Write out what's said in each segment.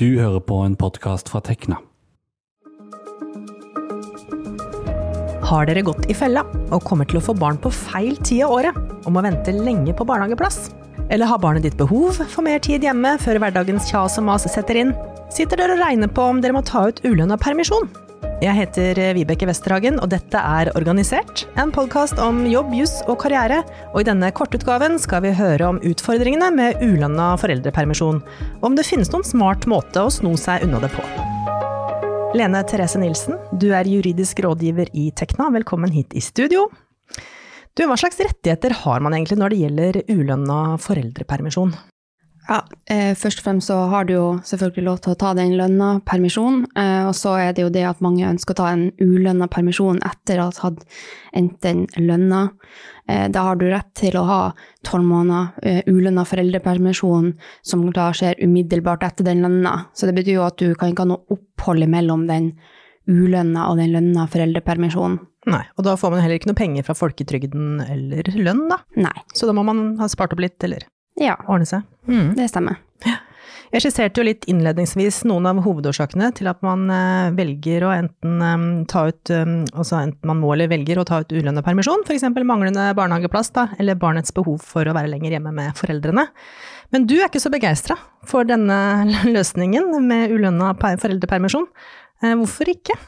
Du hører på en podkast fra Tekna. Har dere gått i fella og kommer til å få barn på feil tid av året og må vente lenge på barnehageplass? Eller har barnet ditt behov for mer tid hjemme før hverdagens kjas og mas setter inn? Sitter dere og regner på om dere må ta ut ulønna permisjon? Jeg heter Vibeke Westerhagen, og dette er Organisert, en podkast om jobb, juss og karriere. Og i denne kortutgaven skal vi høre om utfordringene med ulønna foreldrepermisjon, og om det finnes noen smart måte å sno seg unna det på. Lene Therese Nilsen, du er juridisk rådgiver i Tekna. Velkommen hit i studio. Du, hva slags rettigheter har man egentlig når det gjelder ulønna foreldrepermisjon? Ja, eh, Først og fremst så har du jo selvfølgelig lov til å ta den lønna permisjon. Eh, og så er det jo det at mange ønsker å ta en ulønna permisjon etter å ha hatt endt den lønna. Eh, da har du rett til å ha tolv måneder eh, ulønna foreldrepermisjon som da skjer umiddelbart etter den lønna. Så det betyr jo at du kan ikke ha noe opphold mellom den ulønna og den lønna foreldrepermisjonen. Nei, og da får man heller ikke noe penger fra folketrygden eller lønn, da. Nei. Så da må man ha spart opp litt, eller Ja, ordne seg. Mm. det stemmer. Jeg skisserte jo litt innledningsvis noen av hovedårsakene til at man eh, velger å enten eh, ta ut eh, Altså enten man må eller velger å ta ut ulønnet permisjon, f.eks. manglende barnehageplass, da, eller barnets behov for å være lenger hjemme med foreldrene. Men du er ikke så begeistra for denne løsningen med ulønna foreldrepermisjon. Eh, Hvorfor ikke?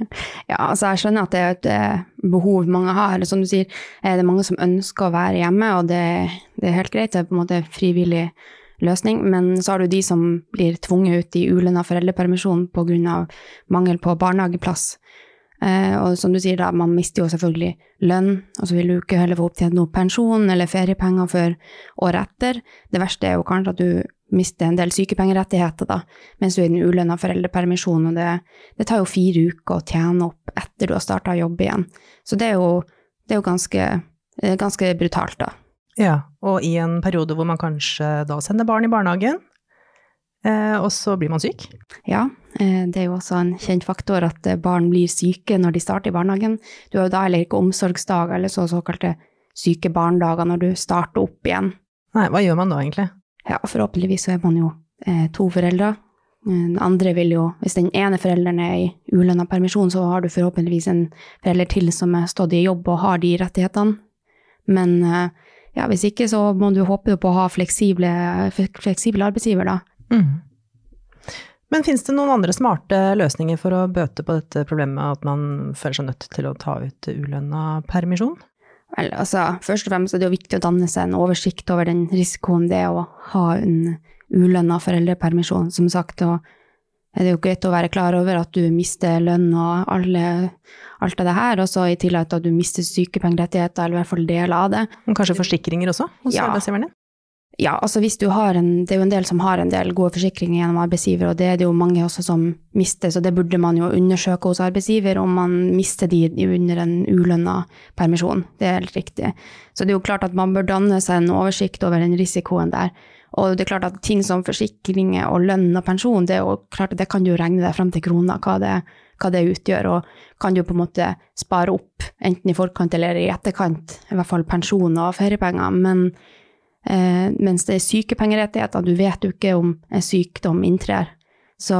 Ja, altså jeg skjønner at det er et eh, behov mange har. Som du sier, eh, det er mange som ønsker å være hjemme, og det, det er helt greit. Det er på en måte frivillig løsning. Men så har du de som blir tvunget ut i ulønna foreldrepermisjon pga. mangel på barnehageplass. Eh, og som du sier, da, man mister jo selvfølgelig lønn, og så vil du ikke heller få opptjent noe pensjon eller feriepenger før året etter. Det verste er jo kanskje at du mister en del sykepengerettigheter da, mens du er i den ulønna foreldrepermisjonen, og det, det tar jo fire uker å tjene opp etter du har starta jobb igjen. Så det er jo, det er jo ganske, eh, ganske brutalt, da. Ja, og i en periode hvor man kanskje da sender barn i barnehagen, eh, og så blir man syk. Ja, eh, det er jo også en kjent faktor at eh, barn blir syke når de starter i barnehagen. Du har jo da heller ikke omsorgsdager eller så såkalte syke barndager når du starter opp igjen. Nei, hva gjør man da egentlig? Ja, forhåpentligvis så er man jo eh, to foreldre. Eh, Den andre vil jo, hvis den ene forelderen er i ulønna permisjon, så har du forhåpentligvis en forelder til som er stått i jobb og har de rettighetene. Men eh, ja, hvis ikke så må du håpe på å ha fleksible, fleksible arbeidsgiver, da. Mm. Men finnes det noen andre smarte løsninger for å bøte på dette problemet at man føler seg nødt til å ta ut ulønna permisjon? Vel, altså, først og fremst er det jo viktig å danne seg en oversikt over den risikoen det er å ha en ulønna foreldrepermisjon. Som sagt, og er det jo greit å være klar over at du mister lønn og alle, alt av det her, og så i tillegg at du mister sykepengerettigheter, eller i hvert fall deler av det. Men Kanskje forsikringer også hos Ja. din? Ja, altså hvis du har en, det er jo en del som har en del gode forsikringer gjennom arbeidsgiver, og det er det jo mange også som mister, så det burde man jo undersøke hos arbeidsgiver om man mister de under en ulønna permisjon. Det er helt riktig. Så det er jo klart at man bør danne seg en oversikt over den risikoen der. Og det er klart at ting som forsikringer og lønn og pensjon, det klart det kan du regne deg frem til krona hva det, hva det utgjør, og kan du på en måte spare opp, enten i forkant eller i etterkant, i hvert fall pensjon og feriepenger. Men mens det er sykepengerettigheter, du vet jo ikke om en sykdom inntrer. Så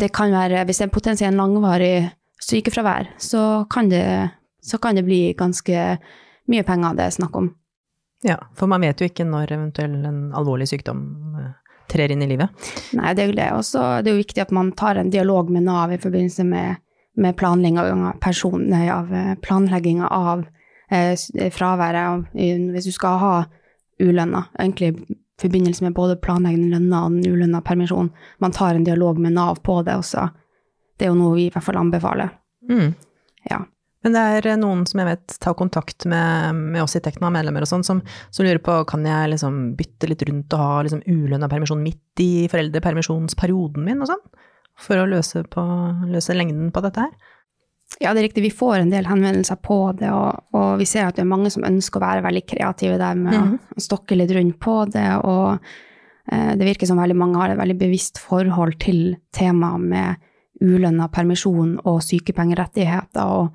det kan være, hvis det er potensielt langvarig sykefravær, så kan det, så kan det bli ganske mye penger det er snakk om. Ja, for man vet jo ikke når eventuell en alvorlig sykdom eh, trer inn i livet. Nei, det er jo det. Og så er det jo viktig at man tar en dialog med Nav i forbindelse med, med planlegging av, av eh, av eh, fraværet. Eh, Hvis du skal ha ulønna, egentlig i forbindelse med både planleggende lønna og den ulønna permisjon, man tar en dialog med Nav på det også. Det er jo noe vi i hvert fall anbefaler. Mm. Ja. Men det er eh, noen som jeg vet tar kontakt med, med oss i Tekna, medlemmer og sånn, som, som lurer på kan jeg liksom bytte litt rundt og ha liksom ulønna permisjon midt i foreldrepermisjonsperioden min og sånn? For å løse, på, løse lengden på dette her? Ja, det er riktig. Vi får en del henvendelser på det, og, og vi ser at det er mange som ønsker å være veldig kreative der med Mhm. å stokke litt rundt på det. Og eh, det virker som veldig mange har et veldig bevisst forhold til temaet med ulønna permisjon og sykepengerettigheter, og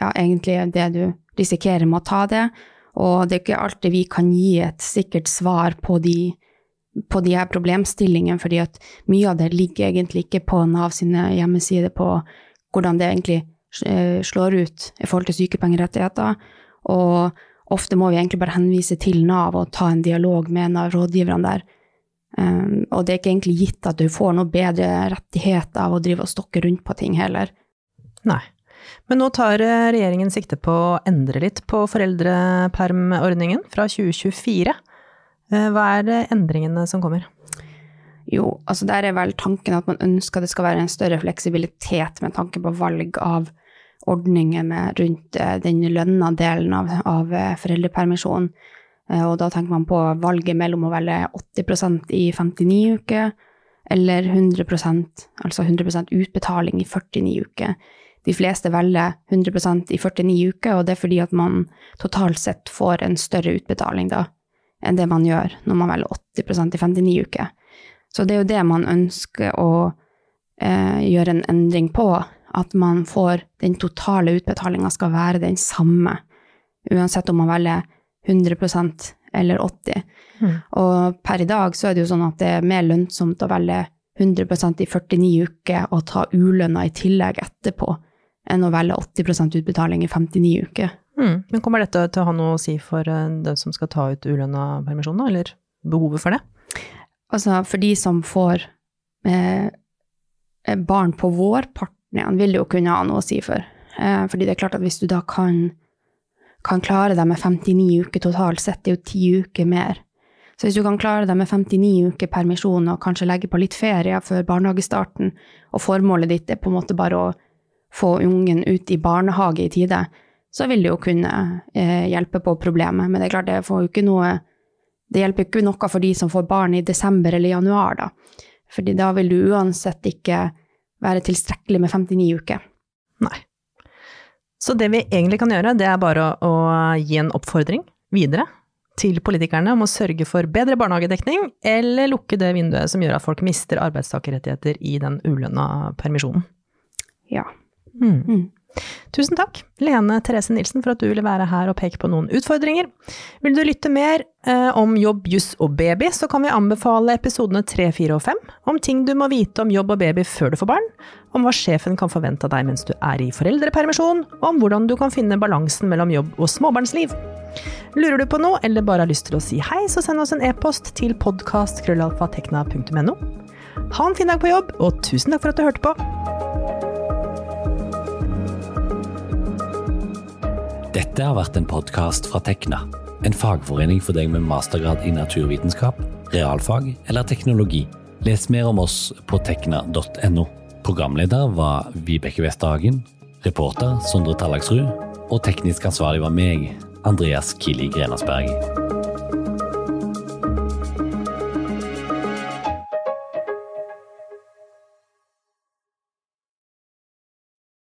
ja, egentlig det du risikerer med å ta det. Og det er ikke alltid vi kan gi et sikkert svar på de på de her problemstillingene, fordi at mye av det ligger egentlig ikke på Nav sine hjemmesider på hvordan det egentlig slår ut i forhold til sykepengerettigheter. Og ofte må vi egentlig bare henvise til Nav og ta en dialog med Nav-rådgiverne der. Um, og det er ikke egentlig gitt at du får noe bedre rettighet av å drive og stokke rundt på ting heller. Nei. Men nå tar eh, regjeringen sikte på å endre litt på foreldrepermordningen fra 2024. Eh, hva er endringene som kommer? Jo, altså der er vel tanken at man ønsker det skal være en større fleksibilitet med tanke på valg av ordninger med rundt eh, den lønna delen av, av eh, foreldrepermisjonen. Og da tenker man på valget mellom å velge 80% i 59 uker eller 100% altså 100% utbetaling i 49 uker. De fleste velger 100% i 49 uker, og det er fordi at man totalt sett får en større utbetaling da enn det man gjør når man velger 80% i 59 uker. Så det er jo det man ønsker å eh, gjøre en endring på, at man får den totale utbetalinga skal være den samme, uansett om man velger 100% eller 80 mm. Og per i dag så er det jo sånn at det er mer lønnsomt å velge 100% i 49 uker og ta ulønna i tillegg etterpå, enn å velge 80% utbetaling i 59 uker. Mm. Men kommer dette til å ha noe å si for eh, den som skal ta ut ulønna permisjon, da, eller behovet for det? Altså, for de som får eh, eh barn på vårparten, vil jo kunne ha noe å si for. Eh, fordi det er klart at hvis du da kan, kan klare deg med 59 uker totalt sett, det er jo 10 uker mer. Så hvis du kan klare deg med 59 uker permisjon og kanskje legge på litt ferie før barnehagestarten, og formålet ditt er på en måte bare å få ungen ut i barnehage i tide, så vil det jo kunne eh, hjelpe på problemet. Men det er klart, det får jo ikke noe Det hjelper ikke noe for de som får barn i desember eller januar, da. Fordi da vil du uansett ikke være tilstrekkelig med 59 uker. Nei. Så det vi egentlig kan gjøre, det er bare å, å gi en oppfordring videre til politikerne om å sørge for bedre barnehagedekning, eller lukke det vinduet som gjør at folk mister arbeidstakerrettigheter i den ulønna permisjonen. Ja. Mm. Mm. Tusen takk, Lene Therese Nilsen, for at du ville være her og peke på noen utfordringer. Vil du lytte mer eh, om jobb, juss og baby, så kan vi anbefale episodene 3, 4 og 5 om ting du må vite om jobb og baby før du får barn, om hva sjefen kan forvente av deg mens du er i foreldrepermisjon, og om hvordan du kan finne balansen mellom jobb og småbarnsliv. Lurer du på noe, eller bare har lyst til å si hei, så send oss en e-post til podkastkrøllalfatekna.no. Ha en fin dag på jobb, og tusen takk for at du hørte på! Dette har vært en podkast fra Tekna, en fagforening for deg med mastergrad i naturvitenskap, realfag eller teknologi. Les mer om oss på tekna.no. Programleder var Vibeke Westhagen, reporter Sondre Tallagsrud, og teknisk ansvarlig var meg, Andreas Kili Grenasberg.